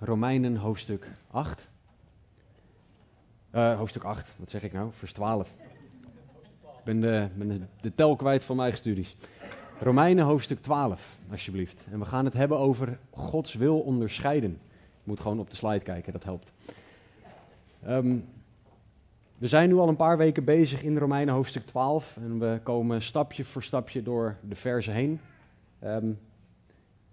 Romeinen hoofdstuk 8. Eh, hoofdstuk 8, wat zeg ik nou? Vers 12. Ik ben de, de, tel kwijt van mijn studies. Romeinen hoofdstuk 12, alsjeblieft. En we gaan het hebben over Gods wil onderscheiden. Je moet gewoon op de slide kijken, dat helpt. Ehm, we zijn nu al een paar weken bezig in Romeinen hoofdstuk 12. En we komen stapje voor stapje door de verzen heen. Ehm,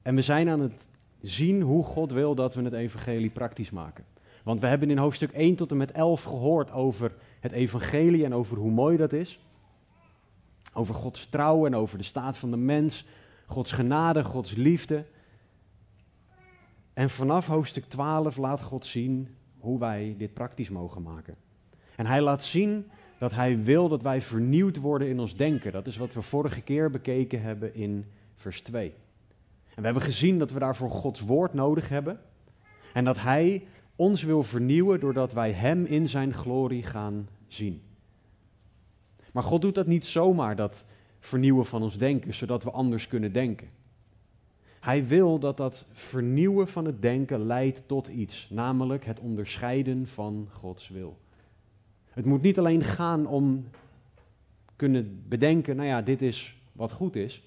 en we zijn aan het zien hoe God wil dat we het evangelie praktisch maken. Want we hebben in hoofdstuk 1 tot en met 11 gehoord over het evangelie en over hoe mooi dat is. Over Gods trouw en over de staat van de mens, Gods genade, Gods liefde. En vanaf hoofdstuk 12 laat God zien hoe wij dit praktisch mogen maken. En hij laat zien dat hij wil dat wij vernieuwd worden in ons denken. Dat is wat we vorige keer bekeken hebben in vers 2. En we hebben gezien dat we daarvoor Gods woord nodig hebben. En dat Hij ons wil vernieuwen doordat wij Hem in Zijn glorie gaan zien. Maar God doet dat niet zomaar, dat vernieuwen van ons denken, zodat we anders kunnen denken. Hij wil dat dat vernieuwen van het denken leidt tot iets, namelijk het onderscheiden van Gods wil. Het moet niet alleen gaan om kunnen bedenken, nou ja, dit is wat goed is.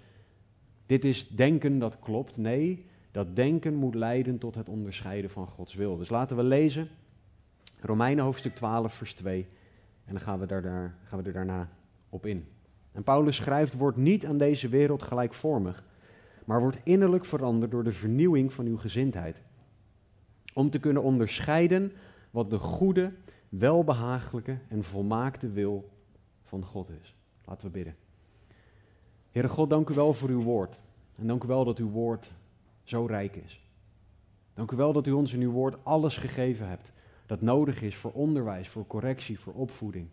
Dit is denken dat klopt. Nee, dat denken moet leiden tot het onderscheiden van Gods wil. Dus laten we lezen Romeinen hoofdstuk 12, vers 2. En dan gaan we, daar, gaan we er daarna op in. En Paulus schrijft, wordt niet aan deze wereld gelijkvormig, maar wordt innerlijk veranderd door de vernieuwing van uw gezindheid. Om te kunnen onderscheiden wat de goede, welbehagelijke en volmaakte wil van God is. Laten we bidden. Heere God, dank u wel voor uw woord. En dank u wel dat uw woord zo rijk is. Dank u wel dat u ons in uw woord alles gegeven hebt dat nodig is voor onderwijs, voor correctie, voor opvoeding.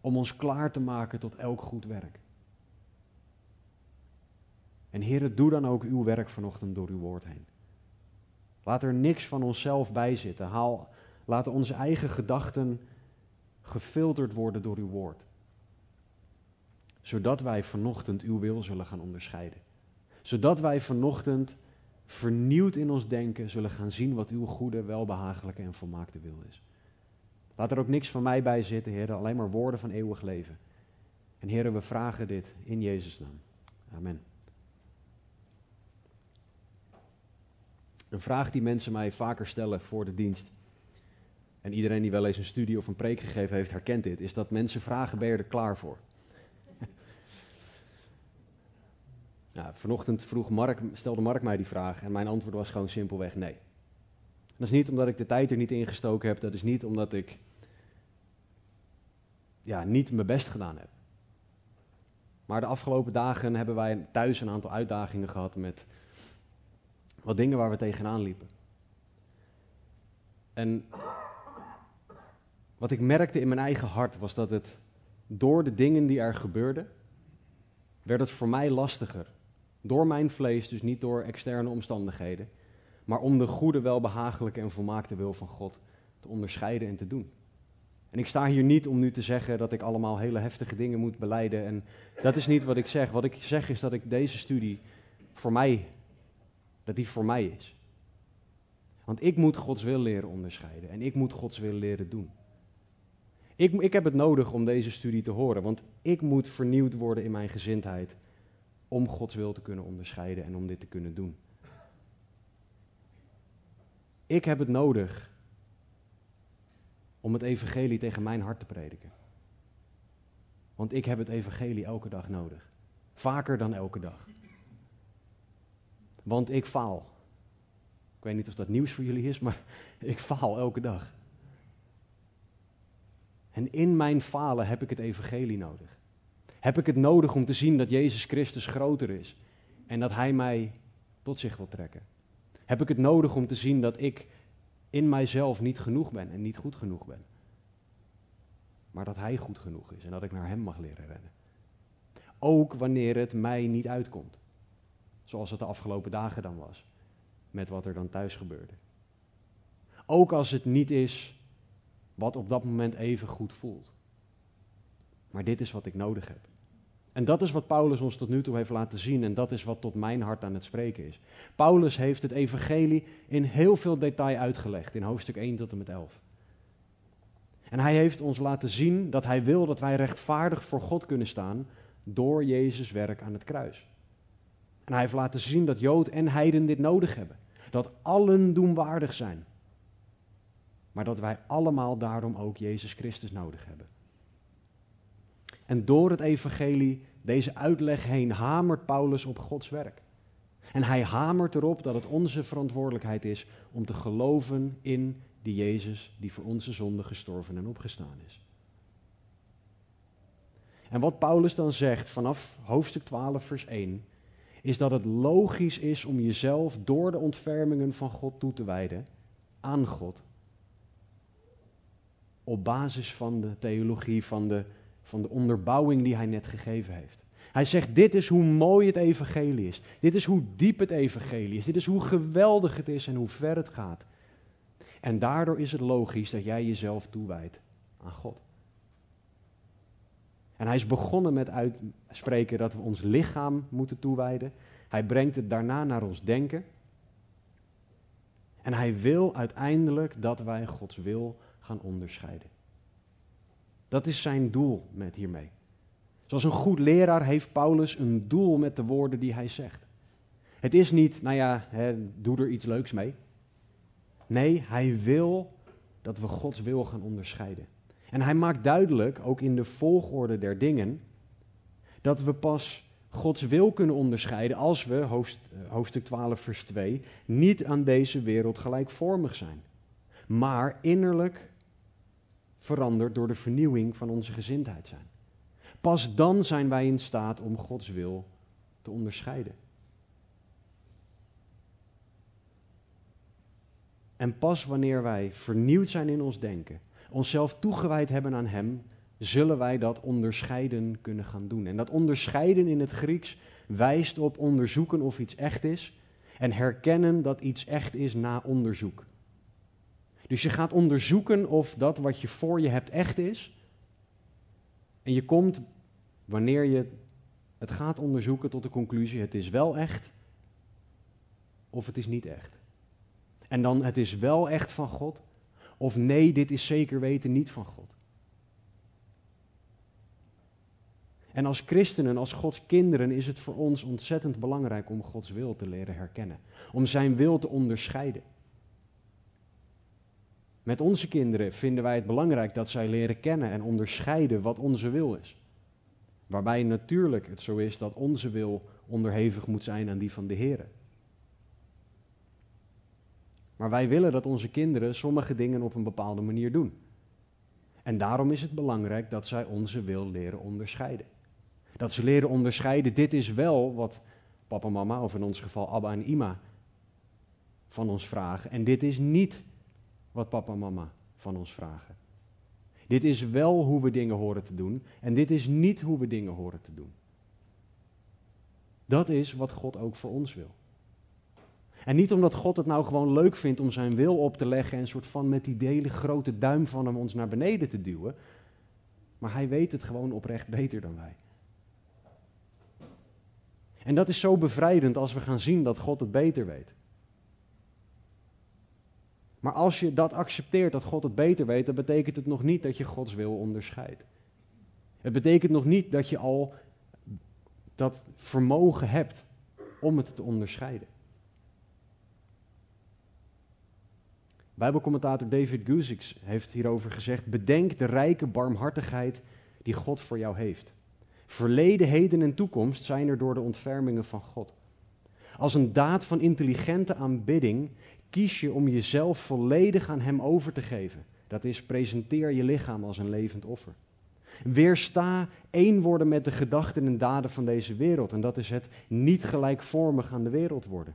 Om ons klaar te maken tot elk goed werk. En Heere, doe dan ook uw werk vanochtend door uw woord heen. Laat er niks van onszelf bij zitten. Haal, laat onze eigen gedachten gefilterd worden door uw woord zodat wij vanochtend uw wil zullen gaan onderscheiden. Zodat wij vanochtend vernieuwd in ons denken zullen gaan zien wat uw goede, welbehagelijke en volmaakte wil is. Laat er ook niks van mij bij zitten, Heer, alleen maar woorden van eeuwig leven. En Heer, we vragen dit in Jezus' naam. Amen. Een vraag die mensen mij vaker stellen voor de dienst, en iedereen die wel eens een studie of een preek gegeven heeft, herkent dit, is dat mensen vragen, ben je er klaar voor? Nou, vanochtend vroeg Mark, stelde Mark mij die vraag en mijn antwoord was gewoon simpelweg nee. Dat is niet omdat ik de tijd er niet in gestoken heb, dat is niet omdat ik ja, niet mijn best gedaan heb. Maar de afgelopen dagen hebben wij thuis een aantal uitdagingen gehad met wat dingen waar we tegenaan liepen. En wat ik merkte in mijn eigen hart was dat het door de dingen die er gebeurden, werd het voor mij lastiger door mijn vlees, dus niet door externe omstandigheden. Maar om de goede, welbehagelijke en volmaakte wil van God te onderscheiden en te doen. En ik sta hier niet om nu te zeggen dat ik allemaal hele heftige dingen moet beleiden. En dat is niet wat ik zeg. Wat ik zeg is dat ik deze studie voor mij, dat die voor mij is. Want ik moet Gods wil leren onderscheiden. En ik moet Gods wil leren doen. Ik, ik heb het nodig om deze studie te horen. Want ik moet vernieuwd worden in mijn gezindheid om Gods wil te kunnen onderscheiden en om dit te kunnen doen. Ik heb het nodig om het evangelie tegen mijn hart te prediken. Want ik heb het evangelie elke dag nodig. Vaker dan elke dag. Want ik faal. Ik weet niet of dat nieuws voor jullie is, maar ik faal elke dag. En in mijn falen heb ik het evangelie nodig. Heb ik het nodig om te zien dat Jezus Christus groter is en dat Hij mij tot zich wil trekken? Heb ik het nodig om te zien dat ik in mijzelf niet genoeg ben en niet goed genoeg ben. Maar dat Hij goed genoeg is en dat ik naar Hem mag leren rennen. Ook wanneer het mij niet uitkomt. Zoals het de afgelopen dagen dan was. Met wat er dan thuis gebeurde. Ook als het niet is wat op dat moment even goed voelt. Maar dit is wat ik nodig heb. En dat is wat Paulus ons tot nu toe heeft laten zien en dat is wat tot mijn hart aan het spreken is. Paulus heeft het evangelie in heel veel detail uitgelegd in hoofdstuk 1 tot en met 11. En hij heeft ons laten zien dat hij wil dat wij rechtvaardig voor God kunnen staan door Jezus werk aan het kruis. En hij heeft laten zien dat Jood en Heiden dit nodig hebben. Dat allen doenwaardig zijn. Maar dat wij allemaal daarom ook Jezus Christus nodig hebben. En door het evangelie, deze uitleg heen, hamert Paulus op Gods werk. En hij hamert erop dat het onze verantwoordelijkheid is om te geloven in die Jezus die voor onze zonde gestorven en opgestaan is. En wat Paulus dan zegt vanaf hoofdstuk 12, vers 1, is dat het logisch is om jezelf door de ontfermingen van God toe te wijden aan God. Op basis van de theologie, van de, van de onderbouwing die hij net gegeven heeft. Hij zegt, dit is hoe mooi het evangelie is. Dit is hoe diep het evangelie is. Dit is hoe geweldig het is en hoe ver het gaat. En daardoor is het logisch dat jij jezelf toewijdt aan God. En hij is begonnen met uitspreken dat we ons lichaam moeten toewijden. Hij brengt het daarna naar ons denken. En hij wil uiteindelijk dat wij Gods wil gaan onderscheiden. Dat is zijn doel met hiermee. Zoals een goed leraar heeft Paulus een doel met de woorden die hij zegt. Het is niet, nou ja, doe er iets leuks mee. Nee, hij wil dat we Gods wil gaan onderscheiden. En hij maakt duidelijk, ook in de volgorde der dingen, dat we pas Gods wil kunnen onderscheiden als we, hoofdstuk 12, vers 2, niet aan deze wereld gelijkvormig zijn, maar innerlijk veranderd door de vernieuwing van onze gezindheid zijn. Pas dan zijn wij in staat om Gods wil te onderscheiden. En pas wanneer wij vernieuwd zijn in ons denken, onszelf toegewijd hebben aan Hem, zullen wij dat onderscheiden kunnen gaan doen. En dat onderscheiden in het Grieks wijst op onderzoeken of iets echt is en herkennen dat iets echt is na onderzoek. Dus je gaat onderzoeken of dat wat je voor je hebt echt is. En je komt, wanneer je het gaat onderzoeken, tot de conclusie: het is wel echt of het is niet echt. En dan het is wel echt van God, of nee, dit is zeker weten niet van God. En als christenen, als Gods kinderen, is het voor ons ontzettend belangrijk om Gods wil te leren herkennen. Om Zijn wil te onderscheiden. Met onze kinderen vinden wij het belangrijk dat zij leren kennen en onderscheiden wat onze wil is. Waarbij natuurlijk het zo is dat onze wil onderhevig moet zijn aan die van de Heer. Maar wij willen dat onze kinderen sommige dingen op een bepaalde manier doen. En daarom is het belangrijk dat zij onze wil leren onderscheiden. Dat ze leren onderscheiden, dit is wel wat papa mama, of in ons geval Abba en Ima, van ons vragen. En dit is niet wat papa en mama van ons vragen. Dit is wel hoe we dingen horen te doen en dit is niet hoe we dingen horen te doen. Dat is wat God ook voor ons wil. En niet omdat God het nou gewoon leuk vindt om zijn wil op te leggen en een soort van met die hele grote duim van hem ons naar beneden te duwen. Maar hij weet het gewoon oprecht beter dan wij. En dat is zo bevrijdend als we gaan zien dat God het beter weet. Maar als je dat accepteert, dat God het beter weet, dan betekent het nog niet dat je Gods wil onderscheidt. Het betekent nog niet dat je al dat vermogen hebt om het te onderscheiden. Bijbelcommentator David Guzik heeft hierover gezegd: Bedenk de rijke barmhartigheid die God voor jou heeft. Verleden, heden en toekomst zijn er door de ontfermingen van God. Als een daad van intelligente aanbidding kies je om jezelf volledig aan Hem over te geven. Dat is, presenteer je lichaam als een levend offer. Weersta één worden met de gedachten en daden van deze wereld. En dat is het niet gelijkvormig aan de wereld worden.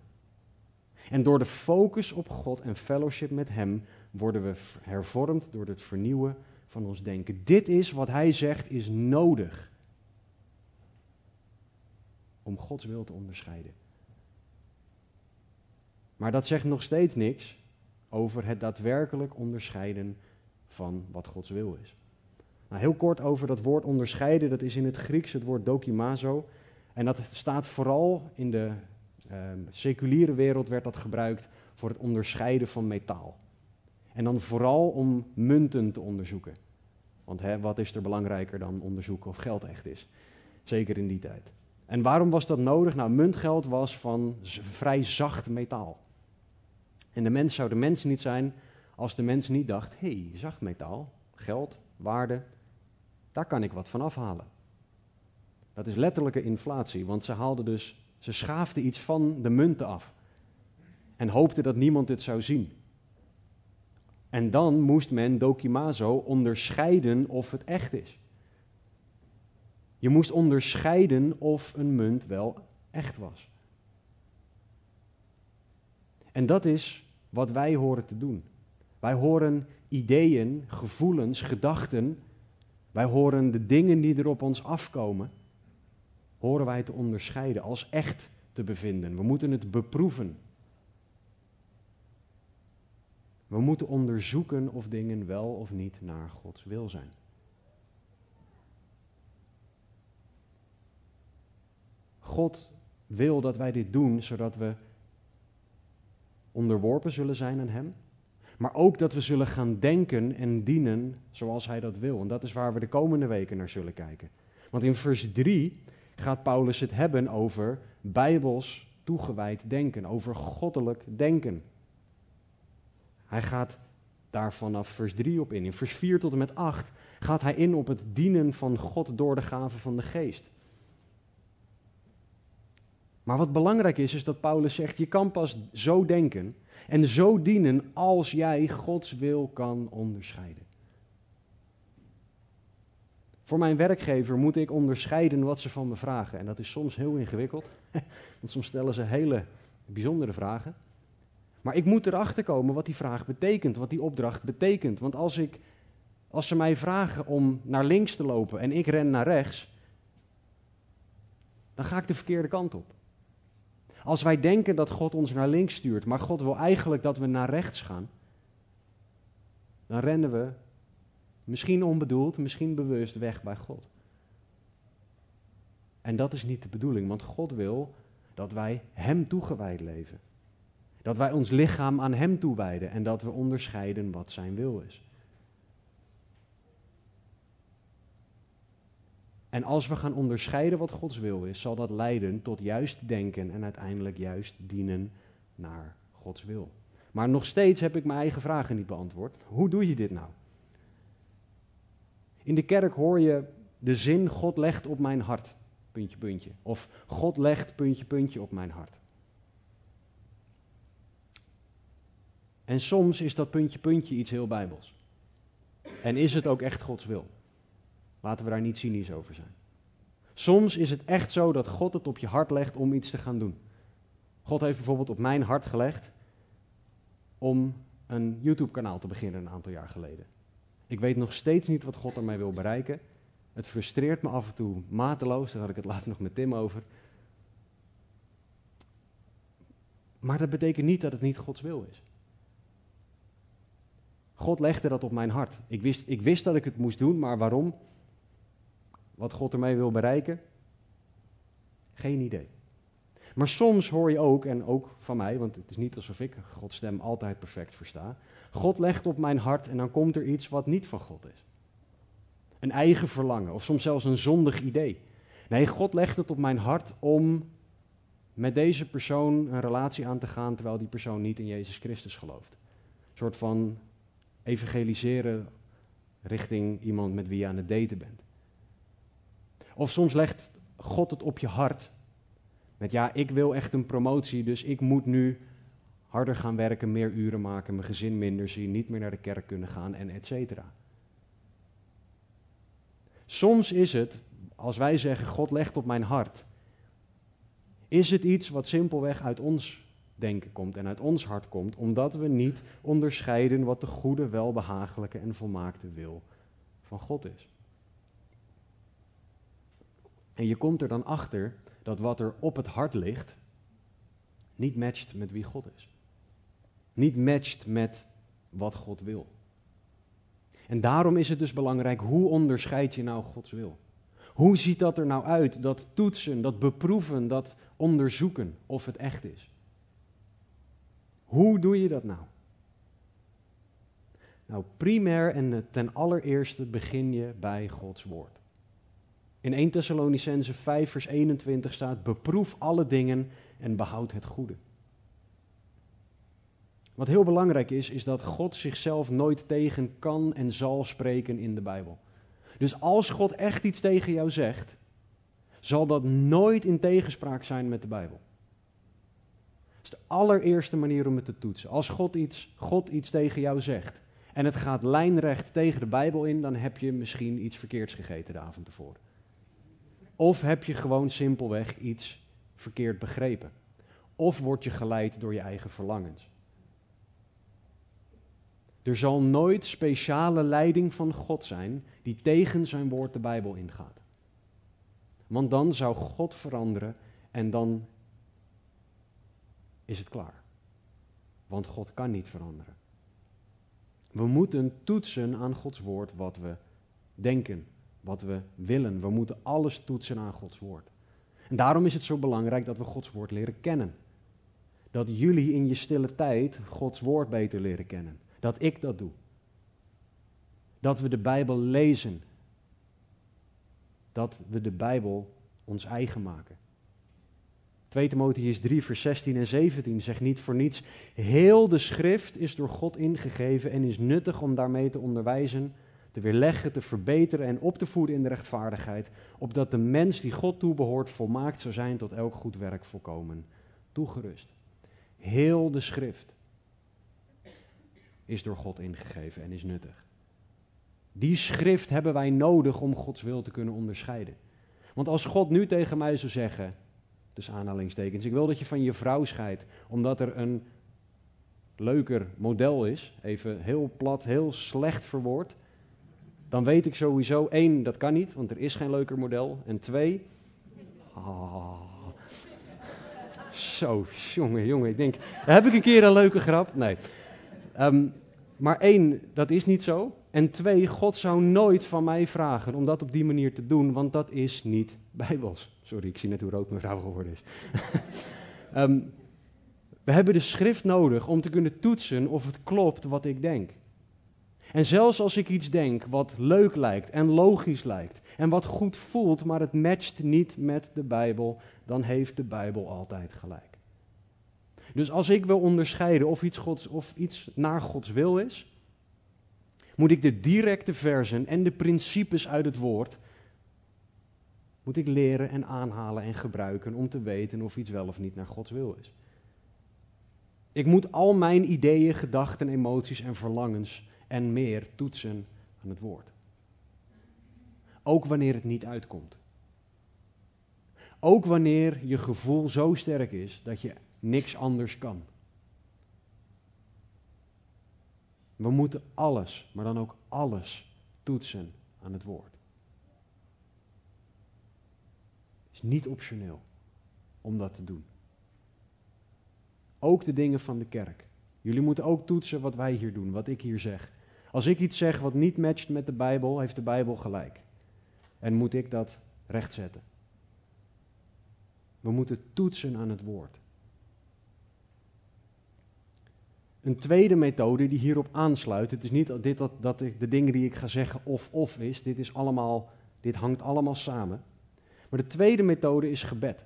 En door de focus op God en fellowship met Hem worden we hervormd door het vernieuwen van ons denken. Dit is wat Hij zegt is nodig om Gods wil te onderscheiden. Maar dat zegt nog steeds niks over het daadwerkelijk onderscheiden van wat Gods wil is. Nou, heel kort over dat woord onderscheiden, dat is in het Grieks het woord dokimazo. En dat staat vooral in de uh, seculiere wereld werd dat gebruikt voor het onderscheiden van metaal. En dan vooral om munten te onderzoeken. Want hè, wat is er belangrijker dan onderzoeken of geld echt is? Zeker in die tijd. En waarom was dat nodig? Nou, muntgeld was van vrij zacht metaal. En de mens zou de mens niet zijn als de mens niet dacht: hé, hey, zacht metaal, geld, waarde, daar kan ik wat van afhalen. Dat is letterlijke inflatie, want ze haalden dus, ze schaafden iets van de munten af. En hoopten dat niemand het zou zien. En dan moest men dokimazo onderscheiden of het echt is. Je moest onderscheiden of een munt wel echt was. En dat is wat wij horen te doen. Wij horen ideeën, gevoelens, gedachten. Wij horen de dingen die er op ons afkomen. Horen wij te onderscheiden, als echt te bevinden. We moeten het beproeven. We moeten onderzoeken of dingen wel of niet naar Gods wil zijn. God wil dat wij dit doen, zodat we onderworpen zullen zijn aan Hem. Maar ook dat we zullen gaan denken en dienen zoals Hij dat wil. En dat is waar we de komende weken naar zullen kijken. Want in vers 3 gaat Paulus het hebben over bijbels toegewijd denken, over goddelijk denken. Hij gaat daar vanaf vers 3 op in. In vers 4 tot en met 8 gaat hij in op het dienen van God door de gave van de geest. Maar wat belangrijk is, is dat Paulus zegt: je kan pas zo denken en zo dienen als jij Gods wil kan onderscheiden. Voor mijn werkgever moet ik onderscheiden wat ze van me vragen. En dat is soms heel ingewikkeld, want soms stellen ze hele bijzondere vragen. Maar ik moet erachter komen wat die vraag betekent, wat die opdracht betekent. Want als, ik, als ze mij vragen om naar links te lopen en ik ren naar rechts, dan ga ik de verkeerde kant op. Als wij denken dat God ons naar links stuurt, maar God wil eigenlijk dat we naar rechts gaan, dan rennen we misschien onbedoeld, misschien bewust weg bij God. En dat is niet de bedoeling, want God wil dat wij Hem toegewijd leven. Dat wij ons lichaam aan Hem toewijden en dat we onderscheiden wat Zijn wil is. En als we gaan onderscheiden wat Gods wil is, zal dat leiden tot juist denken en uiteindelijk juist dienen naar Gods wil. Maar nog steeds heb ik mijn eigen vragen niet beantwoord. Hoe doe je dit nou? In de kerk hoor je de zin God legt op mijn hart, puntje, puntje. Of God legt, puntje, puntje op mijn hart. En soms is dat puntje, puntje iets heel bijbels. En is het ook echt Gods wil? Laten we daar niet cynisch over zijn. Soms is het echt zo dat God het op je hart legt om iets te gaan doen. God heeft bijvoorbeeld op mijn hart gelegd om een YouTube-kanaal te beginnen een aantal jaar geleden. Ik weet nog steeds niet wat God ermee wil bereiken. Het frustreert me af en toe mateloos, daar had ik het later nog met Tim over. Maar dat betekent niet dat het niet Gods wil is. God legde dat op mijn hart. Ik wist, ik wist dat ik het moest doen, maar waarom? Wat God ermee wil bereiken? Geen idee. Maar soms hoor je ook, en ook van mij, want het is niet alsof ik Gods stem altijd perfect versta. God legt op mijn hart en dan komt er iets wat niet van God is. Een eigen verlangen of soms zelfs een zondig idee. Nee, God legt het op mijn hart om met deze persoon een relatie aan te gaan terwijl die persoon niet in Jezus Christus gelooft. Een soort van evangeliseren richting iemand met wie je aan het daten bent. Of soms legt God het op je hart. Met ja, ik wil echt een promotie, dus ik moet nu harder gaan werken, meer uren maken, mijn gezin minder zien, niet meer naar de kerk kunnen gaan en et cetera. Soms is het, als wij zeggen God legt op mijn hart, is het iets wat simpelweg uit ons denken komt en uit ons hart komt, omdat we niet onderscheiden wat de goede, welbehagelijke en volmaakte wil van God is. En je komt er dan achter dat wat er op het hart ligt, niet matcht met wie God is. Niet matcht met wat God wil. En daarom is het dus belangrijk, hoe onderscheid je nou Gods wil? Hoe ziet dat er nou uit, dat toetsen, dat beproeven, dat onderzoeken of het echt is? Hoe doe je dat nou? Nou, primair en ten allereerste begin je bij Gods woord. In 1 Thessalonicense 5 vers 21 staat, beproef alle dingen en behoud het goede. Wat heel belangrijk is, is dat God zichzelf nooit tegen kan en zal spreken in de Bijbel. Dus als God echt iets tegen jou zegt, zal dat nooit in tegenspraak zijn met de Bijbel. Dat is de allereerste manier om het te toetsen. Als God iets, God iets tegen jou zegt en het gaat lijnrecht tegen de Bijbel in, dan heb je misschien iets verkeerds gegeten de avond tevoren. Of heb je gewoon simpelweg iets verkeerd begrepen. Of word je geleid door je eigen verlangens. Er zal nooit speciale leiding van God zijn die tegen zijn woord de Bijbel ingaat. Want dan zou God veranderen en dan is het klaar. Want God kan niet veranderen. We moeten toetsen aan Gods woord wat we denken, wat we willen. We moeten alles toetsen aan Gods woord. En daarom is het zo belangrijk dat we Gods woord leren kennen. Dat jullie in je stille tijd Gods woord beter leren kennen. Dat ik dat doe. Dat we de Bijbel lezen. Dat we de Bijbel ons eigen maken. 2 Timotheus 3, vers 16 en 17 zegt niet voor niets: Heel de schrift is door God ingegeven en is nuttig om daarmee te onderwijzen, te weerleggen, te verbeteren en op te voeden in de rechtvaardigheid, opdat de mens die God toebehoort volmaakt zou zijn tot elk goed werk volkomen toegerust. Heel de schrift is door God ingegeven en is nuttig. Die schrift hebben wij nodig om Gods wil te kunnen onderscheiden. Want als God nu tegen mij zou zeggen, dus aanhalingstekens, ik wil dat je van je vrouw scheidt, omdat er een leuker model is, even heel plat, heel slecht verwoord, dan weet ik sowieso, één, dat kan niet, want er is geen leuker model. En twee, ah, zo, jongen, jongen, ik denk, heb ik een keer een leuke grap? Nee. Ehm, maar één, dat is niet zo. En twee, God zou nooit van mij vragen om dat op die manier te doen, want dat is niet bijbels. Sorry, ik zie net hoe rood mijn vrouw geworden is. Ehm, we hebben de schrift nodig om te kunnen toetsen of het klopt wat ik denk. En zelfs als ik iets denk wat leuk lijkt en logisch lijkt en wat goed voelt, maar het matcht niet met de Bijbel, dan heeft de Bijbel altijd gelijk. Dus als ik wil onderscheiden of iets, Gods, of iets naar Gods wil is, moet ik de directe versen en de principes uit het woord, moet ik leren en aanhalen en gebruiken om te weten of iets wel of niet naar Gods wil is. Ik moet al mijn ideeën, gedachten, emoties en verlangens en meer toetsen aan het woord. Ook wanneer het niet uitkomt. Ook wanneer je gevoel zo sterk is dat je niks anders kan. We moeten alles, maar dan ook alles toetsen aan het woord. Het is niet optioneel om dat te doen. Ook de dingen van de kerk. Jullie moeten ook toetsen wat wij hier doen, wat ik hier zeg. Als ik iets zeg wat niet matcht met de Bijbel, heeft de Bijbel gelijk. En moet ik dat rechtzetten. We moeten toetsen aan het woord. Een tweede methode die hierop aansluit, het is niet dit, dat, dat de dingen die ik ga zeggen of-of is, dit, is allemaal, dit hangt allemaal samen. Maar de tweede methode is gebed.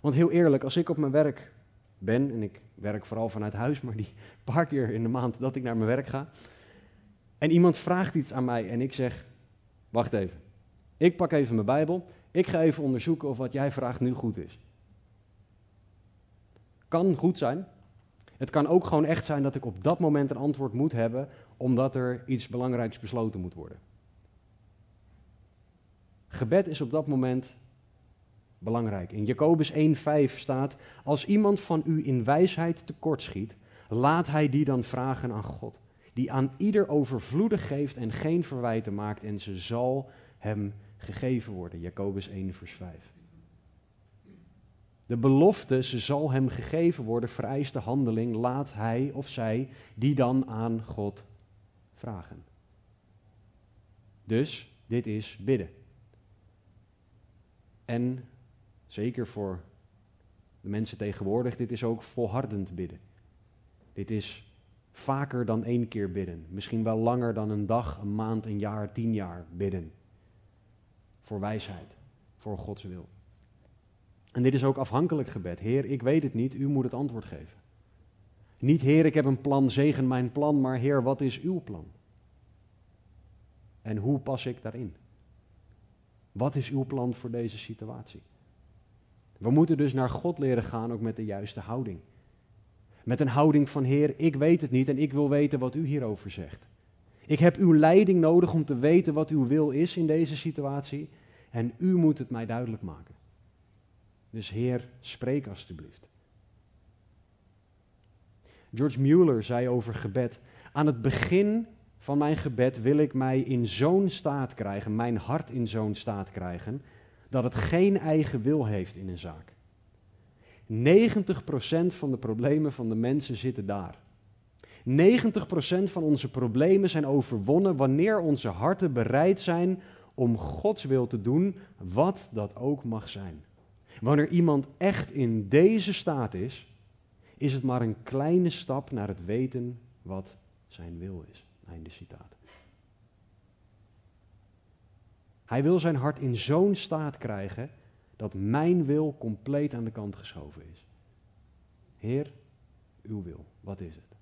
Want heel eerlijk, als ik op mijn werk ben, en ik werk vooral vanuit huis, maar die paar keer in de maand dat ik naar mijn werk ga, en iemand vraagt iets aan mij en ik zeg, wacht even, ik pak even mijn Bijbel, ik ga even onderzoeken of wat jij vraagt nu goed is. Kan goed zijn, het kan ook gewoon echt zijn dat ik op dat moment een antwoord moet hebben, omdat er iets belangrijks besloten moet worden. Gebed is op dat moment Belangrijk. In Jacobus 1:5 staat: Als iemand van u in wijsheid tekortschiet, laat hij die dan vragen aan God, die aan ieder overvloedig geeft en geen verwijten maakt, en ze zal hem gegeven worden. Jacobus 1, vers 5. De belofte, ze zal hem gegeven worden, vereist de handeling, laat hij of zij die dan aan God vragen. Dus dit is bidden. En zeker voor de mensen tegenwoordig, dit is ook volhardend bidden. Dit is vaker dan één keer bidden. Misschien wel langer dan een dag, een maand, een jaar, tien jaar bidden. Voor wijsheid, voor Gods wil. En dit is ook afhankelijk gebed. Heer, ik weet het niet, u moet het antwoord geven. Niet, Heer, ik heb een plan, zegen mijn plan, maar Heer, wat is uw plan? En hoe pas ik daarin? Wat is uw plan voor deze situatie? We moeten dus naar God leren gaan, ook met de juiste houding. Met een houding van Heer, ik weet het niet en ik wil weten wat u hierover zegt. Ik heb uw leiding nodig om te weten wat uw wil is in deze situatie en u moet het mij duidelijk maken. Dus Heer, spreek alstublieft. George Mueller zei over gebed: Aan het begin van mijn gebed wil ik mij in zo'n staat krijgen, mijn hart in zo'n staat krijgen, dat het geen eigen wil heeft in een zaak. 90% van de problemen van de mensen zitten daar. 90% van onze problemen zijn overwonnen wanneer onze harten bereid zijn om Gods wil te doen, wat dat ook mag zijn. Wanneer iemand echt in deze staat is, is het maar een kleine stap naar het weten wat zijn wil is. Einde citaat. Hij wil zijn hart in zo'n staat krijgen dat mijn wil compleet aan de kant geschoven is. Heer, uw wil, wat is het?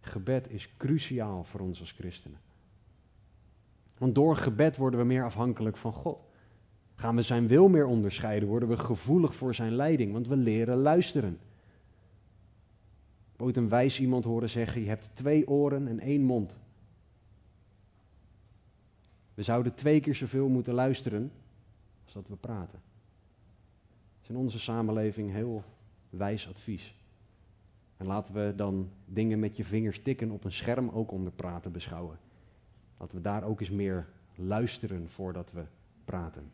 Gebed is cruciaal voor ons als christenen. Want door gebed worden we meer afhankelijk van God. Gaan we zijn wil meer onderscheiden, worden we gevoelig voor zijn leiding, want we leren luisteren. Ik ooit een wijs iemand horen zeggen, je hebt twee oren en één mond. We zouden twee keer zoveel moeten luisteren dat we praten. Dat is in onze samenleving heel wijs advies. En laten we dan dingen met je vingers tikken op een scherm ook onder praten beschouwen. Laten we daar ook eens meer luisteren voordat we praten.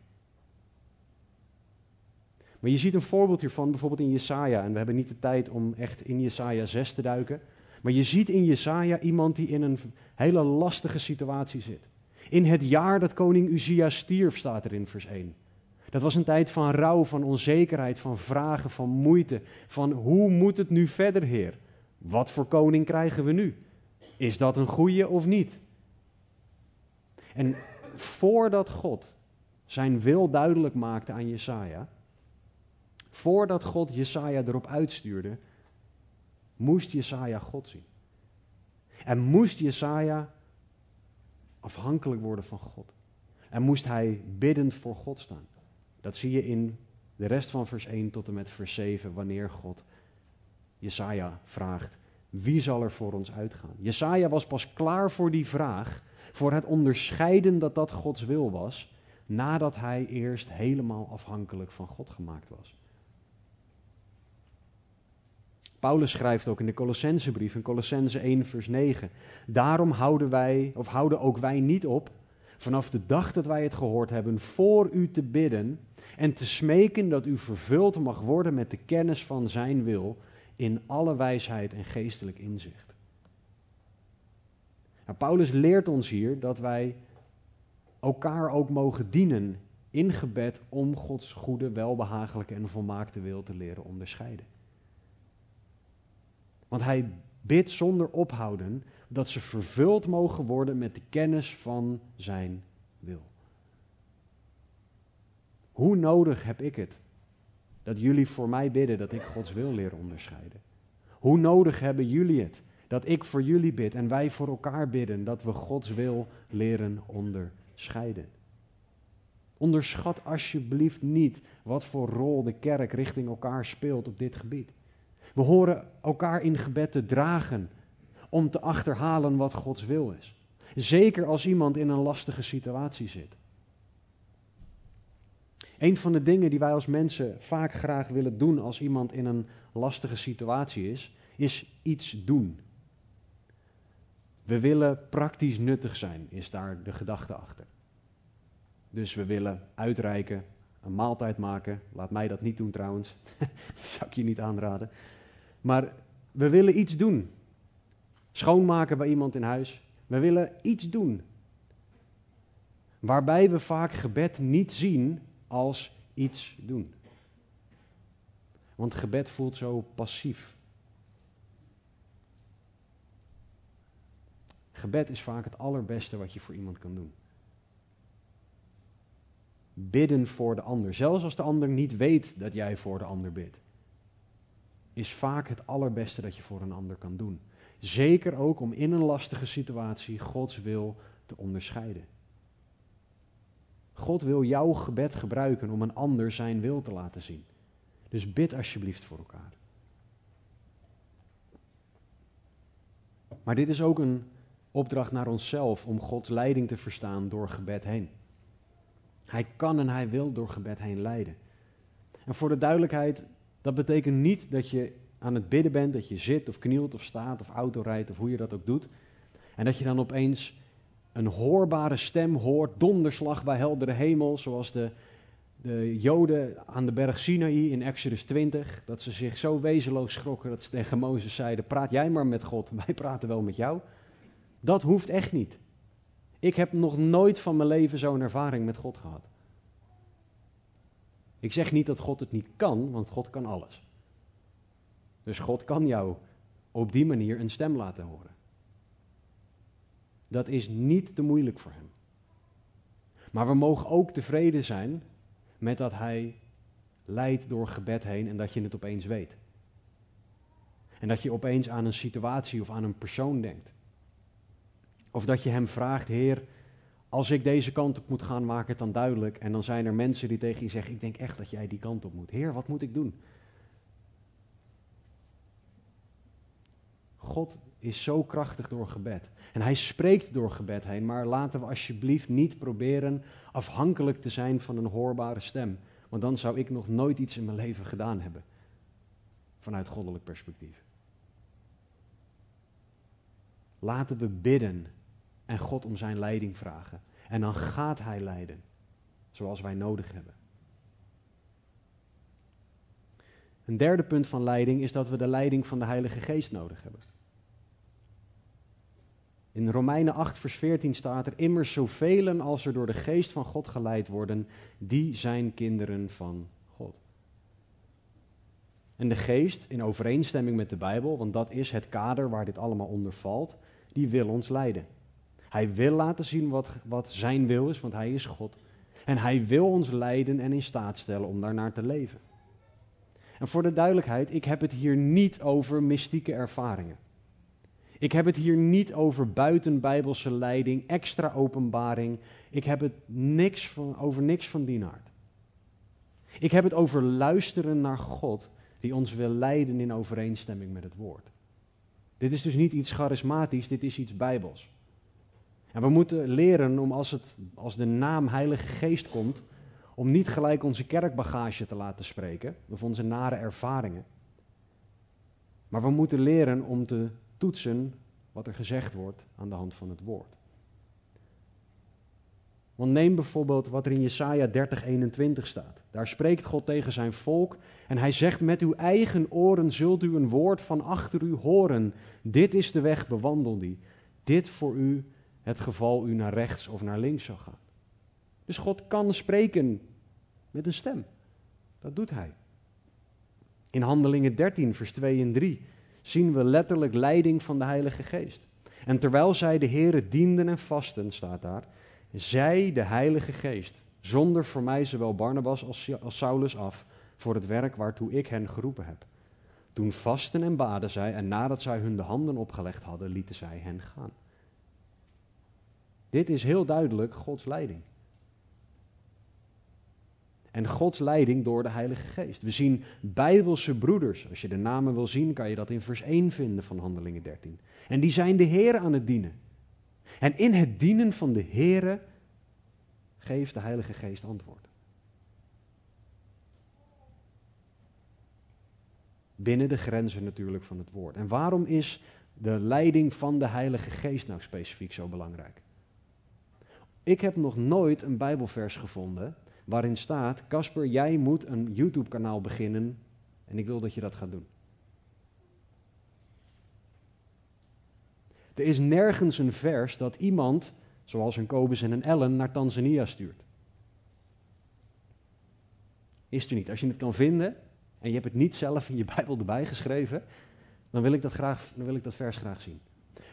Maar je ziet een voorbeeld hiervan bijvoorbeeld in Jesaja. En we hebben niet de tijd om echt in Jesaja 6 te duiken. Maar je ziet in Jesaja iemand die in een hele lastige situatie zit. In het jaar dat koning Uzia stierf, staat er in vers 1. Dat was een tijd van rouw, van onzekerheid, van vragen, van moeite. Van hoe moet het nu verder, Heer? Wat voor koning krijgen we nu? Is dat een goeie of niet? En voordat God zijn wil duidelijk maakte aan Jesaja, voordat God Jesaja erop uitstuurde, moest Jesaja God zien. En moest Jesaja afhankelijk worden van God. En moest hij biddend voor God staan. Dat zie je in de rest van vers 1 tot en met vers 7, wanneer God Jesaja vraagt, wie zal er voor ons uitgaan? Jesaja was pas klaar voor die vraag, voor het onderscheiden dat dat Gods wil was, nadat hij eerst helemaal afhankelijk van God gemaakt was. Paulus schrijft ook in de Colossensebrief, in Colossense 1, vers 9. Daarom houden wij, of houden ook wij niet op, vanaf de dag dat wij het gehoord hebben, voor u te bidden en te smeken dat u vervuld mag worden met de kennis van zijn wil in alle wijsheid en geestelijk inzicht. Nou, Paulus leert ons hier dat wij elkaar ook mogen dienen in gebed om Gods goede, welbehagelijke en volmaakte wil te leren onderscheiden. Want hij bidt zonder ophouden dat ze vervuld mogen worden met de kennis van zijn wil. Hoe nodig heb ik het dat jullie voor mij bidden dat ik Gods wil leer onderscheiden? Hoe nodig hebben jullie het dat ik voor jullie bid en wij voor elkaar bidden dat we Gods wil leren onderscheiden? Onderschat alsjeblieft niet wat voor rol de kerk richting elkaar speelt op dit gebied. We horen elkaar in gebed te dragen om te achterhalen wat Gods wil is. Zeker als iemand in een lastige situatie zit. Een van de dingen die wij als mensen vaak graag willen doen als iemand in een lastige situatie is, is iets doen. We willen praktisch nuttig zijn, is daar de gedachte achter. Dus we willen uitreiken, een maaltijd maken. Laat mij dat niet doen trouwens. dat zou ik je niet aanraden. Maar we willen iets doen. Schoonmaken bij iemand in huis. We willen iets doen. Waarbij we vaak gebed niet zien als iets doen. Want gebed voelt zo passief. Gebed is vaak het allerbeste wat je voor iemand kan doen. Bidden voor de ander, zelfs als de ander niet weet dat jij voor de ander bidt, is vaak het allerbeste dat je voor een ander kan doen. Zeker ook om in een lastige situatie Gods wil te onderscheiden. God wil jouw gebed gebruiken om een ander zijn wil te laten zien. Dus bid alsjeblieft voor elkaar. Maar dit is ook een opdracht naar onszelf om Gods leiding te verstaan door gebed heen. Hij kan en hij wil door gebed heen leiden. En voor de duidelijkheid, dat betekent niet dat je aan het bidden bent, dat je zit of knielt of staat of auto rijdt of hoe je dat ook doet. En dat je dan opeens een hoorbare stem hoort, donderslag bij heldere hemel, zoals de, de Joden aan de berg Sinaï in Exodus 20. Dat ze zich zo wezenloos schrokken dat ze tegen Mozes zeiden, praat jij maar met God, wij praten wel met jou. Dat hoeft echt niet. Ik heb nog nooit van mijn leven zo'n ervaring met God gehad. Ik zeg niet dat God het niet kan, want God kan alles. Dus God kan jou op die manier een stem laten horen. Dat is niet te moeilijk voor Hem. Maar we mogen ook tevreden zijn met dat Hij leidt door gebed heen en dat je het opeens weet. En dat je opeens aan een situatie of aan een persoon denkt. Of dat je hem vraagt, Heer, als ik deze kant op moet gaan, maak het dan duidelijk. En dan zijn er mensen die tegen je zeggen, ik denk echt dat jij die kant op moet. Heer, wat moet ik doen? God is zo krachtig door gebed. En hij spreekt door gebed heen, maar laten we alsjeblieft niet proberen afhankelijk te zijn van een hoorbare stem. Want dan zou ik nog nooit iets in mijn leven gedaan hebben. Vanuit goddelijk perspectief. Laten we bidden en God om zijn leiding vragen. En dan gaat hij leiden, zoals wij nodig hebben. Een derde punt van leiding is dat we de leiding van de Heilige Geest nodig hebben. In Romeinen 8, vers 14 staat er: Immers zoveel als er door de Geest van God geleid worden, die zijn kinderen van God. En de Geest, in overeenstemming met de Bijbel, want dat is het kader waar dit allemaal onder valt, die wil ons leiden. Hij wil laten zien wat, wat zijn wil is, want hij is God. En hij wil ons leiden en in staat stellen om daarnaar te leven. En voor de duidelijkheid, ik heb het hier niet over mystieke ervaringen. Ik heb het hier niet over buitenbijbelse leiding, extra openbaring. Ik heb het niks van, over niks van die aard. Ik heb het over luisteren naar God die ons wil leiden in overeenstemming met het woord. Dit is dus niet iets charismatisch, dit is iets bijbels. En we moeten leren om als, het, als de naam Heilige Geest komt, om niet gelijk onze kerkbagage te laten spreken, of onze nare ervaringen. Maar we moeten leren om te toetsen wat er gezegd wordt aan de hand van het woord. Want neem bijvoorbeeld wat er in Jesaja 30, 21 staat. Daar spreekt God tegen zijn volk en hij zegt, met uw eigen oren zult u een woord van achter u horen. Dit is de weg, bewandel die. Dit voor u het geval u naar rechts of naar links zou gaan. Dus God kan spreken met een stem. Dat doet hij. In Handelingen 13, vers 2 en 3 zien we letterlijk leiding van de Heilige Geest. En terwijl zij de Here dienden en vasten, staat daar, zij de Heilige Geest, zonder voor mij zowel Barnabas als, als Saulus af, voor het werk waartoe ik hen geroepen heb. Toen vasten en baden zij, en nadat zij hun de handen opgelegd hadden, lieten zij hen gaan. Dit is heel duidelijk Gods leiding en Gods leiding door de Heilige Geest. We zien bijbelse broeders, als je de namen wil zien, kan je dat in vers 1 vinden van Handelingen 13. En die zijn de Heer aan het dienen. En in het dienen van de Heer geeft de Heilige Geest antwoord. Binnen de grenzen natuurlijk van het woord. En waarom is de leiding van de Heilige Geest nou specifiek zo belangrijk? Ik heb nog nooit een Bijbelvers gevonden waarin staat: Casper, jij moet een YouTube-kanaal beginnen en ik wil dat je dat gaat doen. Er is nergens een vers dat iemand, zoals een Kobus en een Ellen, naar Tanzania stuurt. Is er niet. Als je het kan vinden en je hebt het niet zelf in je Bijbel erbij geschreven, dan wil ik dat, graag, dan wil ik dat vers graag zien.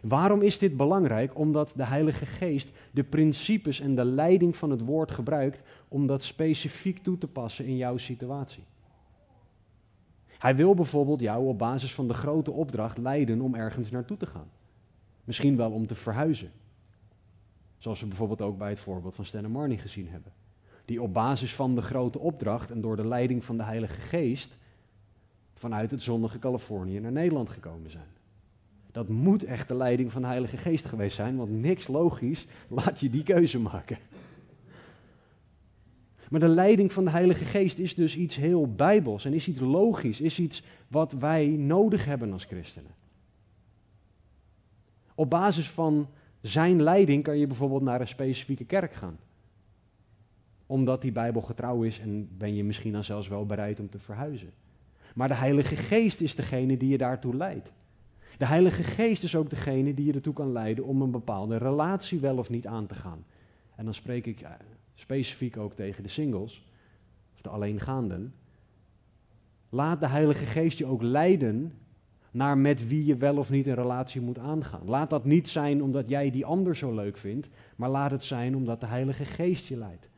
Waarom is dit belangrijk? Omdat de Heilige Geest de principes en de leiding van het woord gebruikt om dat specifiek toe te passen in jouw situatie. Hij wil bijvoorbeeld jou op basis van de grote opdracht leiden om ergens naartoe te gaan. Misschien wel om te verhuizen. Zoals we bijvoorbeeld ook bij het voorbeeld van Stan Marnie gezien hebben. Die op basis van de grote opdracht en door de leiding van de Heilige Geest vanuit het zonnige Californië naar Nederland gekomen zijn. Dat moet echt de leiding van de Heilige Geest geweest zijn, want niks logisch laat je die keuze maken. Maar de leiding van de Heilige Geest is dus iets heel bijbels en is iets logisch, is iets wat wij nodig hebben als christenen. Op basis van zijn leiding kan je bijvoorbeeld naar een specifieke kerk gaan. Omdat die Bijbel getrouw is en ben je misschien dan zelfs wel bereid om te verhuizen. Maar de Heilige Geest is degene die je daartoe leidt. De Heilige Geest is ook degene die je ertoe kan leiden om een bepaalde relatie wel of niet aan te gaan. En dan spreek ik eh, specifiek ook tegen de singles, of de alleengaanden. Laat de Heilige Geest je ook leiden naar met wie je wel of niet een relatie moet aangaan. Laat dat niet zijn omdat jij die ander zo leuk vindt, maar laat het zijn omdat de Heilige Geest je leidt.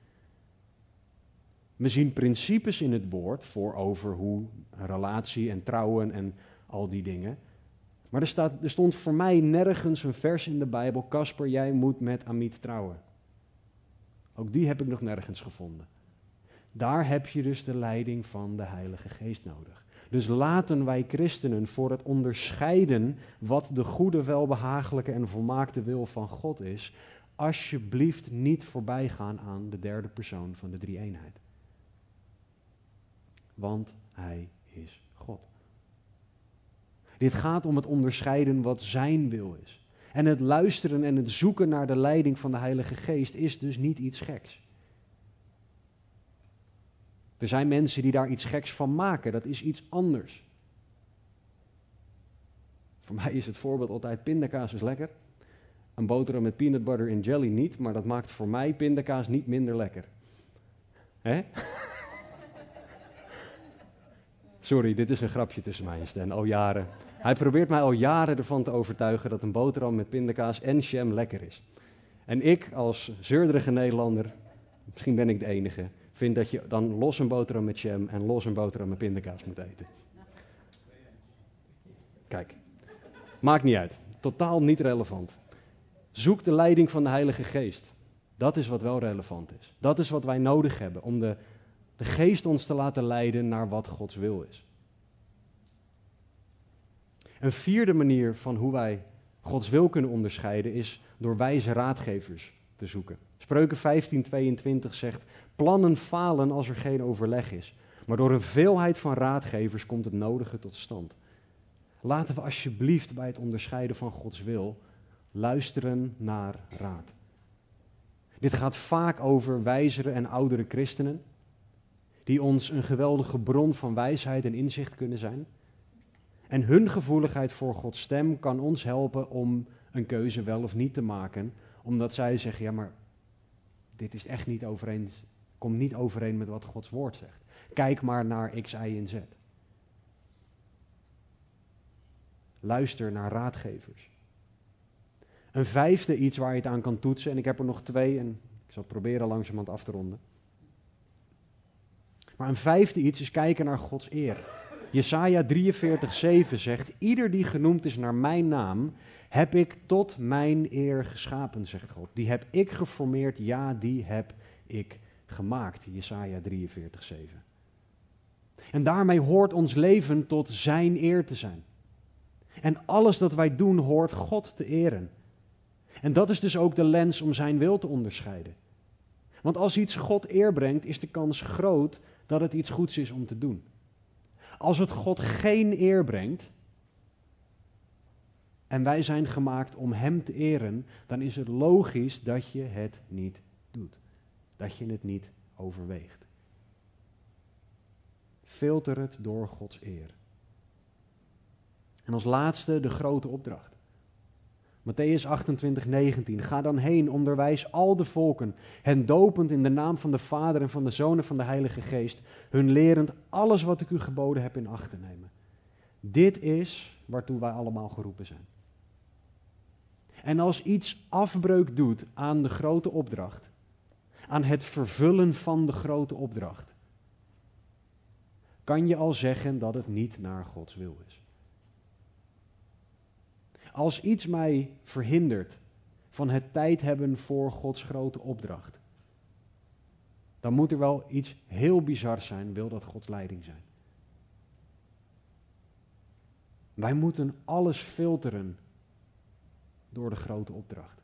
We zien principes in het woord voor over hoe relatie en trouwen en al die dingen. Maar er, staat, er stond voor mij nergens een vers in de Bijbel, Casper, jij moet met Amit trouwen. Ook die heb ik nog nergens gevonden. Daar heb je dus de leiding van de Heilige Geest nodig. Dus laten wij christenen voor het onderscheiden wat de goede, welbehagelijke en volmaakte wil van God is, alsjeblieft niet voorbij gaan aan de derde persoon van de drie-eenheid. Want Hij is. Dit gaat om het onderscheiden wat Zijn wil is. En het luisteren en het zoeken naar de leiding van de Heilige Geest is dus niet iets geks. Er zijn mensen die daar iets geks van maken. Dat is iets anders. Voor mij is het voorbeeld altijd pindakaas is lekker. Een boterham met peanut butter en jelly niet, maar dat maakt voor mij pindakaas niet minder lekker. Hè? Sorry, dit is een grapje tussen mij en Stan, al jaren. Hij probeert mij al jaren ervan te overtuigen dat een boterham met pindakaas en jam lekker is. En ik als zeurderige Nederlander, misschien ben ik de enige, vind dat je dan los een boterham met jam en los een boterham met pindakaas moet eten. Kijk, maakt niet uit. Totaal niet relevant. Zoek de leiding van de Heilige Geest. Dat is wat wel relevant is. Dat is wat wij nodig hebben om de, de Geest ons te laten leiden naar wat Gods wil is. Een vierde manier van hoe wij Gods wil kunnen onderscheiden is door wijze raadgevers te zoeken. Spreuken 15:22 zegt: Plannen falen als er geen overleg is, maar door een veelheid van raadgevers komt het nodige tot stand. Laten we alsjeblieft bij het onderscheiden van Gods wil luisteren naar raad. Dit gaat vaak over wijzere en oudere christenen, die ons een geweldige bron van wijsheid en inzicht kunnen zijn. En hun gevoeligheid voor Gods stem kan ons helpen om een keuze wel of niet te maken, omdat zij zeggen: ja, maar dit is echt niet overeen, komt niet overeen met wat Gods woord zegt. Kijk maar naar X, Y en Z. Luister naar raadgevers. Een vijfde iets waar je het aan kan toetsen, en ik heb er nog twee en ik zal proberen langzamerhand af te ronden. Maar een vijfde iets is kijken naar Gods eer. Jesaja 43:7 zegt: Ieder die genoemd is naar mijn naam, heb ik tot mijn eer geschapen, zegt God. Die heb ik geformeerd, ja, die heb ik gemaakt. Jesaja 43:7. En daarmee hoort ons leven tot zijn eer te zijn. En alles dat wij doen hoort God te eren. En dat is dus ook de lens om zijn wil te onderscheiden. Want als iets God eer brengt, is de kans groot dat het iets goeds is om te doen. Als het God geen eer brengt, en wij zijn gemaakt om Hem te eren, dan is het logisch dat je het niet doet. Dat je het niet overweegt. Filter het door Gods eer. En als laatste de grote opdracht. Matthäus 28, 19. Ga dan heen, onderwijs al de volken, hen dopend in de naam van de Vader en van de Zoon en van de Heilige Geest, hun lerend alles wat ik u geboden heb in acht te nemen. Dit is waartoe wij allemaal geroepen zijn. En als iets afbreuk doet aan de grote opdracht, aan het vervullen van de grote opdracht, kan je al zeggen dat het niet naar Gods wil is. Als iets mij verhindert van het tijd hebben voor Gods grote opdracht, dan moet er wel iets heel bizar zijn, wil dat Gods leiding zijn. Wij moeten alles filteren door de grote opdracht.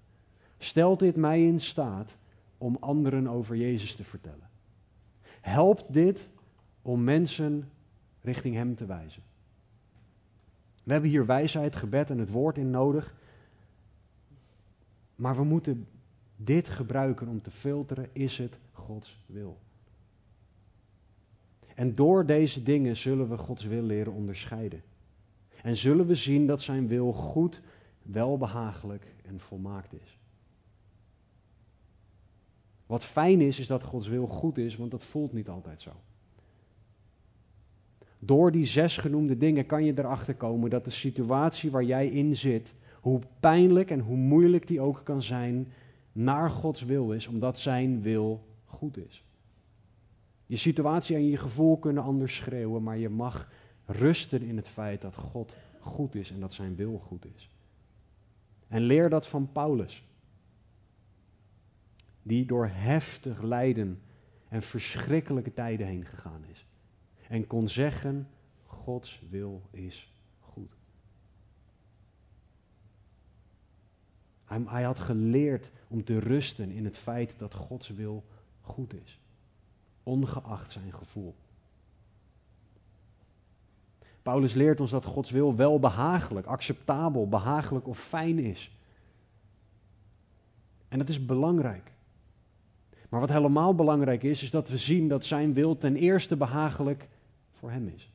Stelt dit mij in staat om anderen over Jezus te vertellen? Helpt dit om mensen richting Hem te wijzen? We hebben hier wijsheid, gebed en het woord in nodig. Maar we moeten dit gebruiken om te filteren, is het Gods wil? En door deze dingen zullen we Gods wil leren onderscheiden. En zullen we zien dat zijn wil goed, welbehagelijk en volmaakt is. Wat fijn is, is dat Gods wil goed is, want dat voelt niet altijd zo. Door die zes genoemde dingen kan je erachter komen dat de situatie waar jij in zit, hoe pijnlijk en hoe moeilijk die ook kan zijn, naar Gods wil is, omdat Zijn wil goed is. Je situatie en je gevoel kunnen anders schreeuwen, maar je mag rusten in het feit dat God goed is en dat Zijn wil goed is. En leer dat van Paulus, die door heftig lijden en verschrikkelijke tijden heen gegaan is. En kon zeggen, Gods wil is goed. Hij, hij had geleerd om te rusten in het feit dat Gods wil goed is, ongeacht zijn gevoel. Paulus leert ons dat Gods wil wel behagelijk, acceptabel, behagelijk of fijn is. En dat is belangrijk. Maar wat helemaal belangrijk is, is dat we zien dat zijn wil ten eerste behagelijk voor hem is.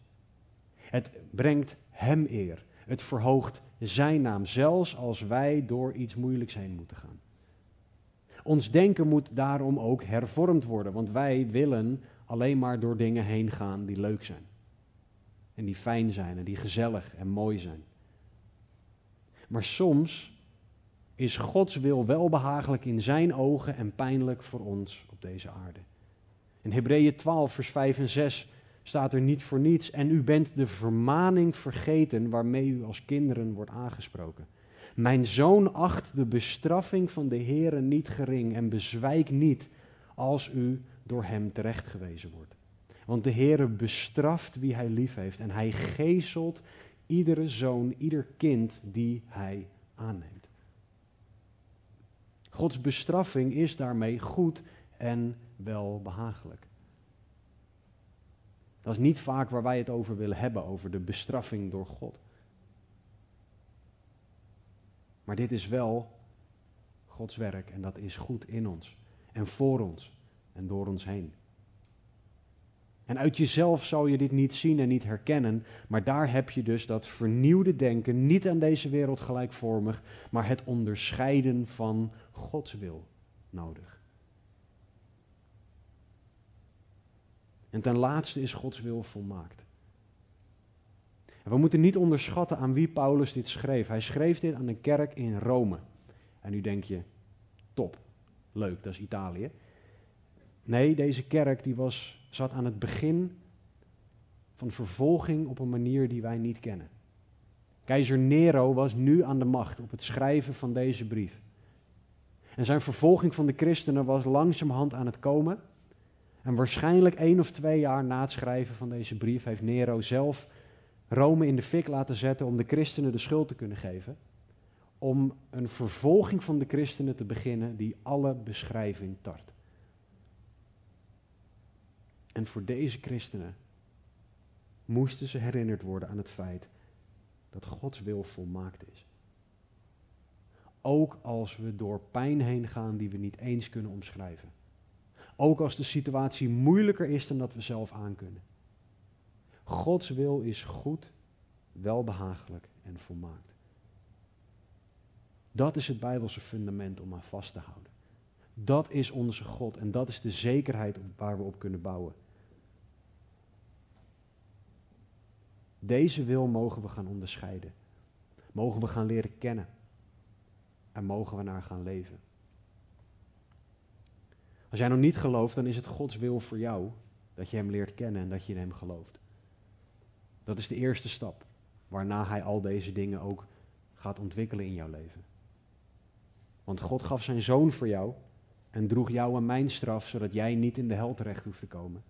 Het brengt hem eer. Het verhoogt zijn naam, zelfs als wij door iets moeilijks heen moeten gaan. Ons denken moet daarom ook hervormd worden, want wij willen alleen maar door dingen heen gaan die leuk zijn. En die fijn zijn en die gezellig en mooi zijn. Maar soms is Gods wil wel behagelijk in zijn ogen en pijnlijk voor ons op deze aarde. In Hebreeën 12, vers 5 en 6 staat er niet voor niets. En u bent de vermaning vergeten waarmee u als kinderen wordt aangesproken. Mijn zoon acht de bestraffing van de Heere niet gering en bezwijk niet als u door hem terechtgewezen wordt. Want de Heere bestraft wie hij lief heeft en hij geeselt iedere zoon, ieder kind die hij aanneemt. Gods bestraffing is daarmee goed en wel behagelijk. Dat is niet vaak waar wij het over willen hebben, over de bestraffing door God. Maar dit is wel Gods werk en dat is goed in ons en voor ons en door ons heen. En uit jezelf zou je dit niet zien en niet herkennen, maar daar heb je dus dat vernieuwde denken, niet aan deze wereld gelijkvormig, maar het onderscheiden van Gods wil nodig. En ten laatste is Gods wil volmaakt. En we moeten niet onderschatten aan wie Paulus dit schreef. Hij schreef dit aan een kerk in Rome. En nu denk je, top, leuk, dat is Italië. Nee, deze kerk die was, zat aan het begin van vervolging op een manier die wij niet kennen. Keizer Nero was nu aan de macht op het schrijven van deze brief. En zijn vervolging van de christenen was langzamerhand aan het komen. En waarschijnlijk één of twee jaar na het schrijven van deze brief heeft Nero zelf Rome in de fik laten zetten om de christenen de schuld te kunnen geven. Om een vervolging van de christenen te beginnen die alle beschrijving tart. En voor deze christenen moesten ze herinnerd worden aan het feit dat Gods wil volmaakt is. Ook als we door pijn heen gaan die we niet eens kunnen omschrijven. Ook als de situatie moeilijker is dan dat we zelf aankunnen. Gods wil is goed, welbehagelijk en volmaakt. Dat is het Bijbelse fundament om aan vast te houden. Dat is onze God en dat is de zekerheid waar we op kunnen bouwen. Deze wil mogen we gaan onderscheiden. Mogen we gaan leren kennen. En mogen we naar gaan leven. Als jij nog niet gelooft, dan is het Gods wil voor jou dat je Hem leert kennen en dat je in Hem gelooft. Dat is de eerste stap, waarna Hij al deze dingen ook gaat ontwikkelen in jouw leven. Want God gaf Zijn Zoon voor jou en droeg jou en mijn straf, zodat jij niet in de hel terecht hoeft te komen.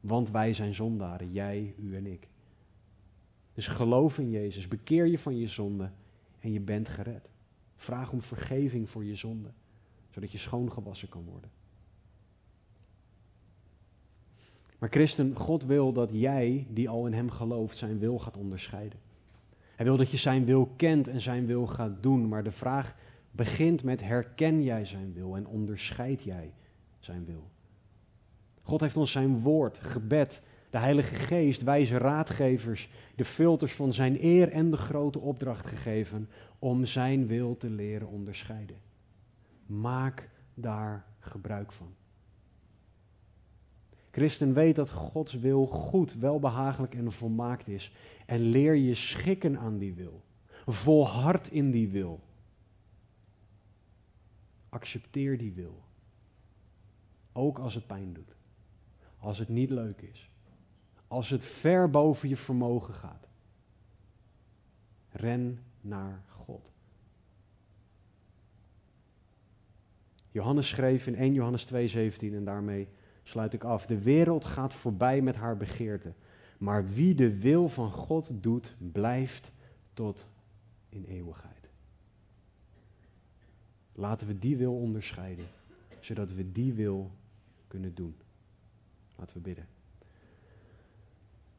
Want wij zijn zondaren, jij, u en ik. Dus geloof in Jezus, bekeer je van je zonde en je bent gered. Vraag om vergeving voor je zonde, zodat je schoongewassen kan worden. Maar christen, God wil dat jij, die al in Hem gelooft, Zijn wil gaat onderscheiden. Hij wil dat je Zijn wil kent en Zijn wil gaat doen. Maar de vraag begint met herken jij Zijn wil en onderscheid jij Zijn wil? God heeft ons Zijn woord, gebed, de Heilige Geest, wijze raadgevers, de filters van Zijn eer en de grote opdracht gegeven om Zijn wil te leren onderscheiden. Maak daar gebruik van. Christen, weet dat Gods wil goed, welbehagelijk en volmaakt is. En leer je schikken aan die wil. Volhard in die wil. Accepteer die wil. Ook als het pijn doet. Als het niet leuk is. Als het ver boven je vermogen gaat. Ren naar God. Johannes schreef in 1 Johannes 2:17 en daarmee sluit ik af. De wereld gaat voorbij met haar begeerte. Maar wie de wil van God doet, blijft tot in eeuwigheid. Laten we die wil onderscheiden, zodat we die wil kunnen doen. Laten we bidden.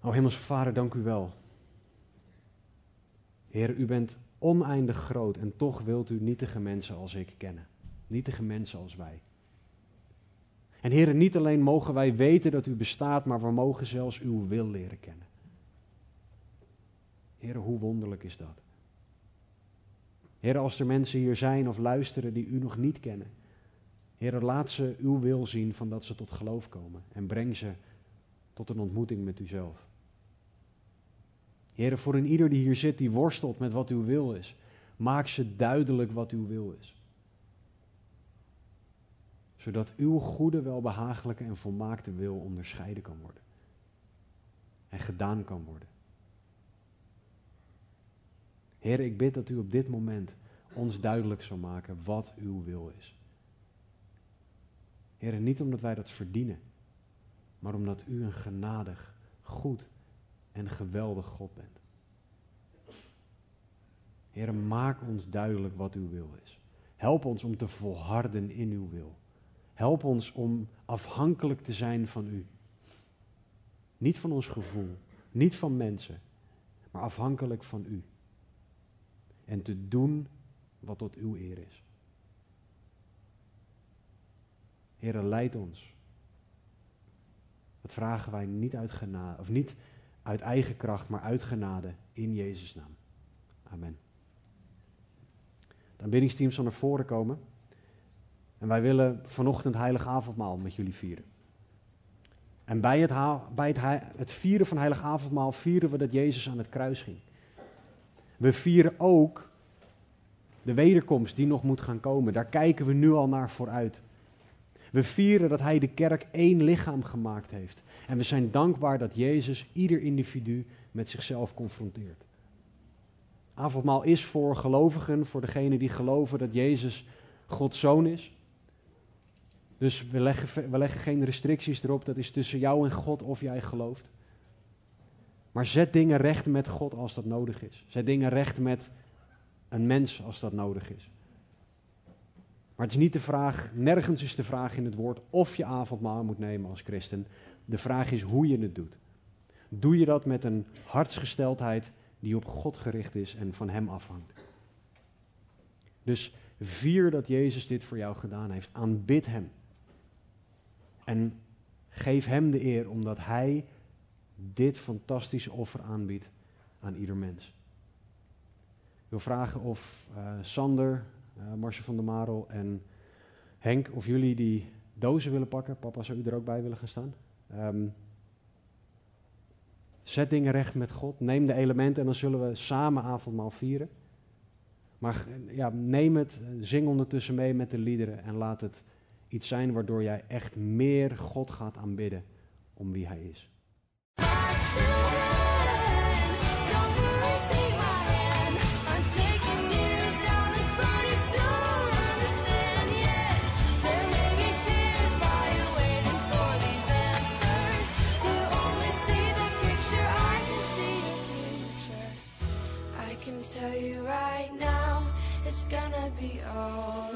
O Hemelse Vader, dank u wel. Heer, u bent oneindig groot en toch wilt u nietige mensen als ik kennen. Nietige mensen als wij. En heren, niet alleen mogen wij weten dat u bestaat, maar we mogen zelfs uw wil leren kennen. Heren, hoe wonderlijk is dat? Heren, als er mensen hier zijn of luisteren die u nog niet kennen. Heren, laat ze uw wil zien van dat ze tot geloof komen. En breng ze tot een ontmoeting met uzelf. Heren, voor een ieder die hier zit, die worstelt met wat uw wil is. Maak ze duidelijk wat uw wil is zodat uw goede, welbehagelijke en volmaakte wil onderscheiden kan worden. En gedaan kan worden. Heer, ik bid dat u op dit moment ons duidelijk zal maken wat uw wil is. Heer, niet omdat wij dat verdienen, maar omdat u een genadig, goed en geweldig God bent. Heer, maak ons duidelijk wat uw wil is. Help ons om te volharden in uw wil. Help ons om afhankelijk te zijn van U. Niet van ons gevoel, niet van mensen, maar afhankelijk van U. En te doen wat tot uw eer is. Heere, leid ons. Dat vragen wij niet uit genade, of niet uit eigen kracht, maar uit genade in Jezus' naam. Amen. Het aanbiddingsteam zal naar voren komen. En wij willen vanochtend heilig avondmaal met jullie vieren. En bij, het, bij het, het, vieren van heilig avondmaal vieren we dat Jezus aan het kruis ging. We vieren ook de wederkomst die nog moet gaan komen. Daar kijken we nu al naar vooruit. We vieren dat Hij de kerk één lichaam gemaakt heeft. En we zijn dankbaar dat Jezus ieder individu met zichzelf confronteert. Avondmaal is voor gelovigen, voor degenen die geloven dat Jezus Gods zoon is. Dus we leggen, we leggen geen restricties erop. Dat is tussen jou en God of jij gelooft. Maar zet dingen recht met God als dat nodig is. Zet dingen recht met een mens als dat nodig is. Maar het is niet de vraag, nergens is de vraag in het woord of je avondmaal moet nemen als christen. De vraag is hoe je het doet. doe je dat met een hartsgesteldheid die op God gericht is en van Hem afhangt. Dus vier dat Jezus dit voor jou gedaan heeft. Aanbid Hem. En geef Hem de eer omdat Hij dit fantastische offer aanbiedt aan ieder mens. Ik wil vragen of uh, Sander, uh, van der Marel en Henk, of jullie die dozen willen pakken. Papa, zou u er ook bij willen gaan staan? Um, zet dingen recht met God. Neem de elementen en dan zullen we samen avondmaal vieren. Maar ja, neem het, zing ondertussen mee met de liederen en laat het iets zijn waardoor jij echt meer God gaat aanbidden om wie Hij is. tell you right now, it's gonna be all.